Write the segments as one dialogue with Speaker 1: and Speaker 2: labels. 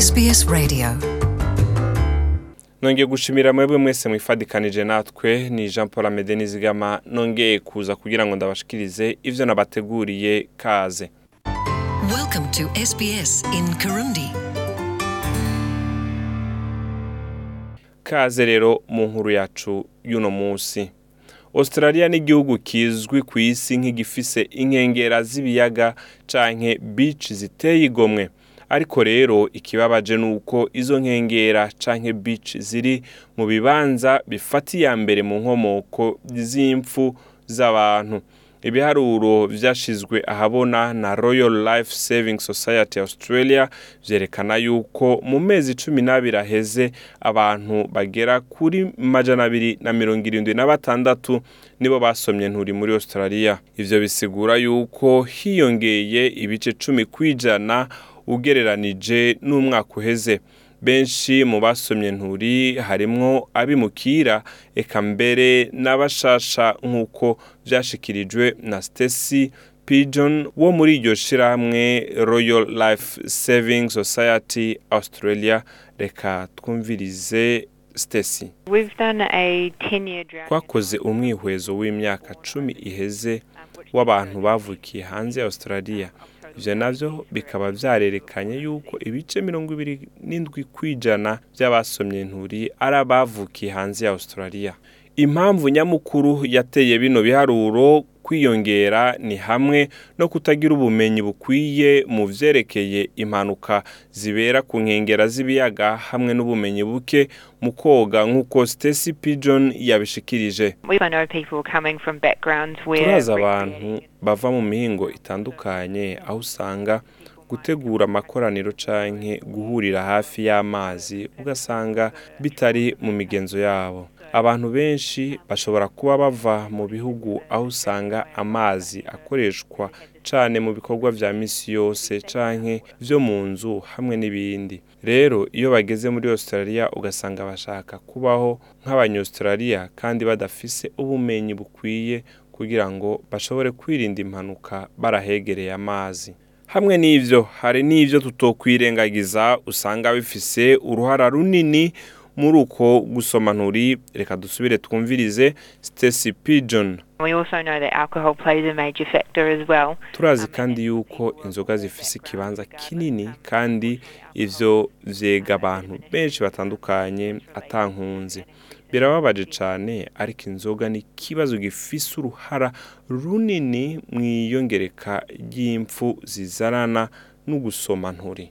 Speaker 1: SBS Radio
Speaker 2: nongeye gushimira mwebwe mwese mwifadikanije natwe ni Jean Paul Amede Nizigama nongeye kuza kugira ngo ndabashikirize ivyo nabateguriye kaze
Speaker 1: Welcome to SBS in Kirundi
Speaker 2: Kaze rero mu nkuru yacu y'uno munsi Australia n’igihugu kizwi ku isi nk'igifise inkengera z'ibiyaga canke beach ziteye igomwe ariko rero ikibabaje ni uko izo nkengera canke beach ziri mu bibanza bifatiye mbere mu nkomoko z'impfu z'abantu ibiharuro byashyizwe ahabona na royal life saving society australia byerekana yuko mu mezi cumi n'abiri aheze abantu bagera kuri majana abiri na mirongo irindwi na batandatu nibo basomye nturi muri australia ibyo bisigura yuko hiyongeye ibice cumi kwijana ijana ugereranije n'umwaka uheze benshi mu basomye nturi harimo abimukira eka mbere n'abashasha nk'uko byashikirijwe na Stacy Pigeon wo muri iryo shyirahamwe Royal Life Saving Society Australia reka twumvirize Stacy twakoze umwihwezo w'imyaka cumi iheze w'abantu bavukiye hanze ya Australia ibyo nabyo bikaba byarerekanye yuko ibice mirongo ibiri n'indwi kwijana ijana by'abasomye nturi ari abavukiye hanze ya Australia impamvu nyamukuru yateye bino biharuro kwiyongera ni hamwe no kutagira ubumenyi bukwiye mu byerekeye impanuka zibera ku nkengero z'ibiyaga hamwe n'ubumenyi buke mu koga nk'uko Stacy Pigeon yabishikirije turazi abantu bava mu mihingo itandukanye aho usanga gutegura amakoraniro canke guhurira hafi y'amazi ugasanga bitari mu migenzo yabo abantu benshi bashobora kuba bava mu bihugu aho usanga amazi akoreshwa cane mu bikorwa bya misi yose canke vyo mu nzu hamwe n'ibindi rero iyo bageze muri Australia ugasanga bashaka kubaho nk'abanyaustralia kandi badafise ubumenyi bukwiye kugira ngo bashobore kwirinda impanuka barahegereye amazi hamwe n'ivyo hari n'ivyo tutokwirengagiza usanga bifise uruhara runini muri uko gusoma nturi reka dusubire twumvirize Stacy Pigeon turazi kandi yuko inzoga zifise ikibanza kinini kandi ivyo vyega abantu benshi batandukanye atankunze birababaje cyane ariko inzoga ni ikibazo gifise uruhara runini mu iyongereka ry'impfu zizarana no gusoma nturi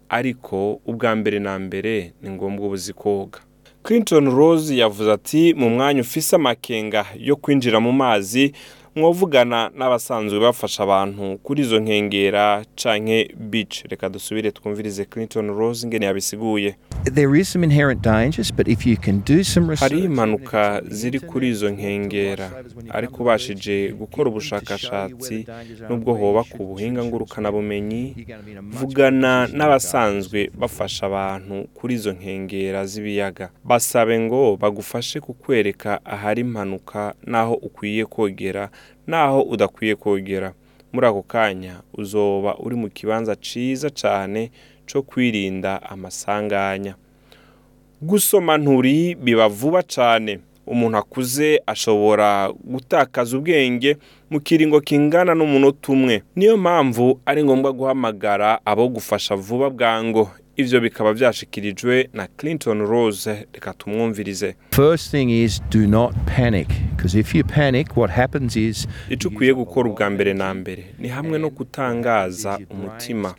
Speaker 2: ariko ubwa mbere na mbere ni ngombwa ubuzi koga Clinton Rose yavuze ati mu mwanya ufise amakenga yo kwinjira mu mazi mwavugana n'abasanzwe bafasha abantu kuri izo nkengera canke beach reka dusubire twumvirize Clinton Rose ngene yabisiguye hari impanuka ziri kuri izo nkengera ariko ubashije gukora ubushakashatsi nubwo hoba ku buhinga ngurukanabumenyi vugana n'abasanzwe bafasha abantu kuri izo nkengera z'ibiyaga basabe ngo bagufashe kukwereka ahari impanuka n'aho ukwiye kogera naho udakwiye kogera muri ako kanya uzoba uri mu kibanza ciza cane co kwirinda amasanganya gusoma nturi biba vuba cane umuntu akuze ashobora gutakaza ubwenge mu kiringo kingana n'umunota umwe niyo mpamvu ari ngombwa guhamagara abo gufasha vuba bwango ivyo bikaba vyashikirijwe na clinton rose reka tumwumvirize
Speaker 3: First thing is not panic
Speaker 2: icyo ukwiye gukora ubwa mbere na mbere ni hamwe no gutangaza umutima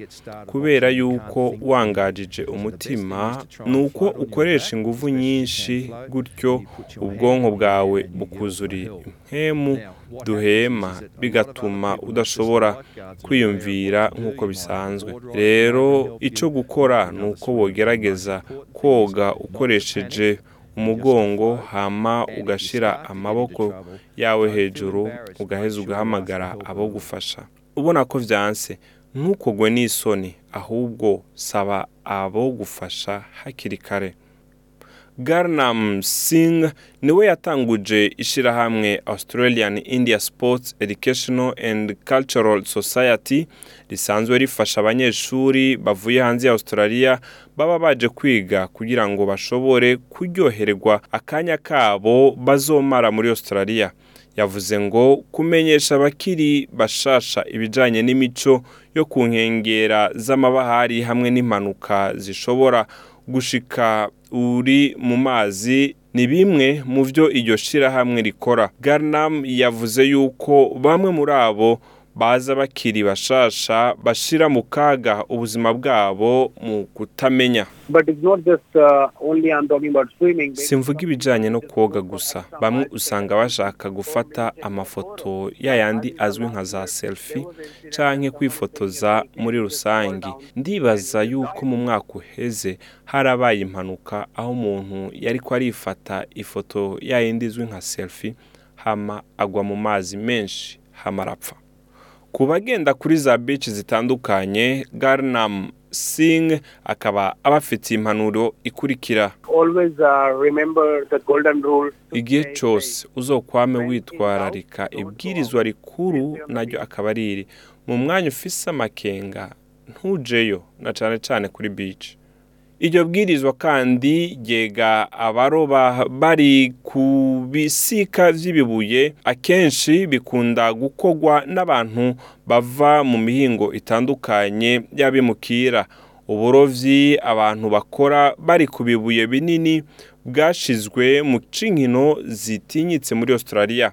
Speaker 2: kubera yuko wangajije umutima ni uko ukoresha ingufu nyinshi gutyo ubwonko bwawe bukuzuriye impemu duhema bigatuma udashobora kwiyumvira nk'uko bisanzwe rero icyo gukora ni uko wogerageza koga ukoresheje umugongo hama ugashira amaboko yawe hejuru ugaheza ugahamagara abo gufasha ubona ko byanse ntukugwe n'isoni ahubwo saba abo gufasha hakiri kare Garnam Singh niwe yatanguje ishyirahamwe Australian India Sports Educational and Cultural Society risanzwe rifasha abanyeshuri bavuye hanze ya Australia baba baje kwiga kugira ngo bashobore kuryoherwa akanya kabo bazomara muri Australia yavuze ngo kumenyesha abakiri bashasha ibijyanye n'imico yo ku nkengera z'amabahari hamwe n'impanuka zishobora gushika uri mu mazi ni bimwe mu byo iryo shyirahamwe rikora garnam yavuze yuko bamwe muri abo baza bakiri bashasha bashira mu kaga ubuzima bwabo mu kutamenya
Speaker 4: uh,
Speaker 2: simvuga ibijyanye no koga gusa bamwe usanga bashaka gufata amafoto ya yandi azwi nka za selfie cyangwa kwifotoza muri rusange ndibaza yuko mu mwaka uheze harabaye impanuka aho umuntu yari ko arifata ifoto yayindi izwi nka selfie hama agwa mu mazi menshi hama arapfa ku bagenda kuri za bici zitandukanye garinamu sing akaba abafitiye impanuro ikurikira
Speaker 4: uh,
Speaker 2: igihe cyose uzokwame witwararika ibwirizwa rikuru naryo akaba ari iri mu mwanya ufise amakenga ntujeyo na cyane cyane kuri bici iryo bwirizwa kandi ryega abaroba bari ku bisika by'ibibuye akenshi bikunda gukogwa n'abantu bava mu mihingo itandukanye y'abimukira uburobyi abantu bakora bari ku bibuye binini bwashizwe mu cinkino zitinyitse muri Australia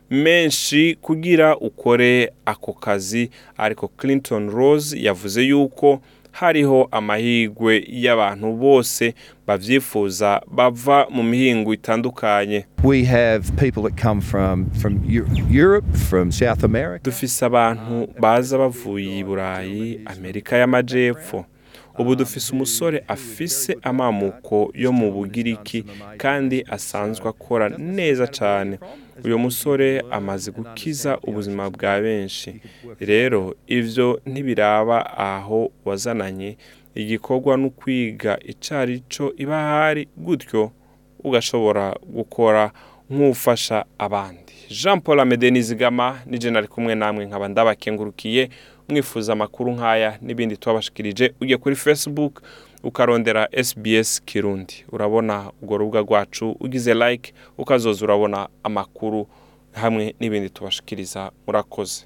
Speaker 2: menshi kugira ukore ako kazi ariko Clinton Rose yavuze yuko hariho amahirwe y'abantu bose bavyifuza bava mu mihingo itandukanye dufise abantu baza bavuye i burayi amerika y'amajepfo ubu dufise umusore afise amamuko yo mu bugiriki kandi asanzwe akora neza cyane. uyu musore amaze gukiza ubuzima bwa benshi rero ibyo ntibiraba aho wazananye igikorwa no kwiga icyari cyo iba ahari gutyo ugashobora gukora nk'ufasha abandi jean paul amede nizigama nijena ari kumwe namwe nkaba ndabakengurukiye mwifuza amakuru nk'aya n'ibindi tubabashikirije ujye kuri facebook ukarondera SBS kirundi urabona urwo rubuga rwacu ugize like ukazoza urabona amakuru hamwe n'ibindi tubashikiriza murakoze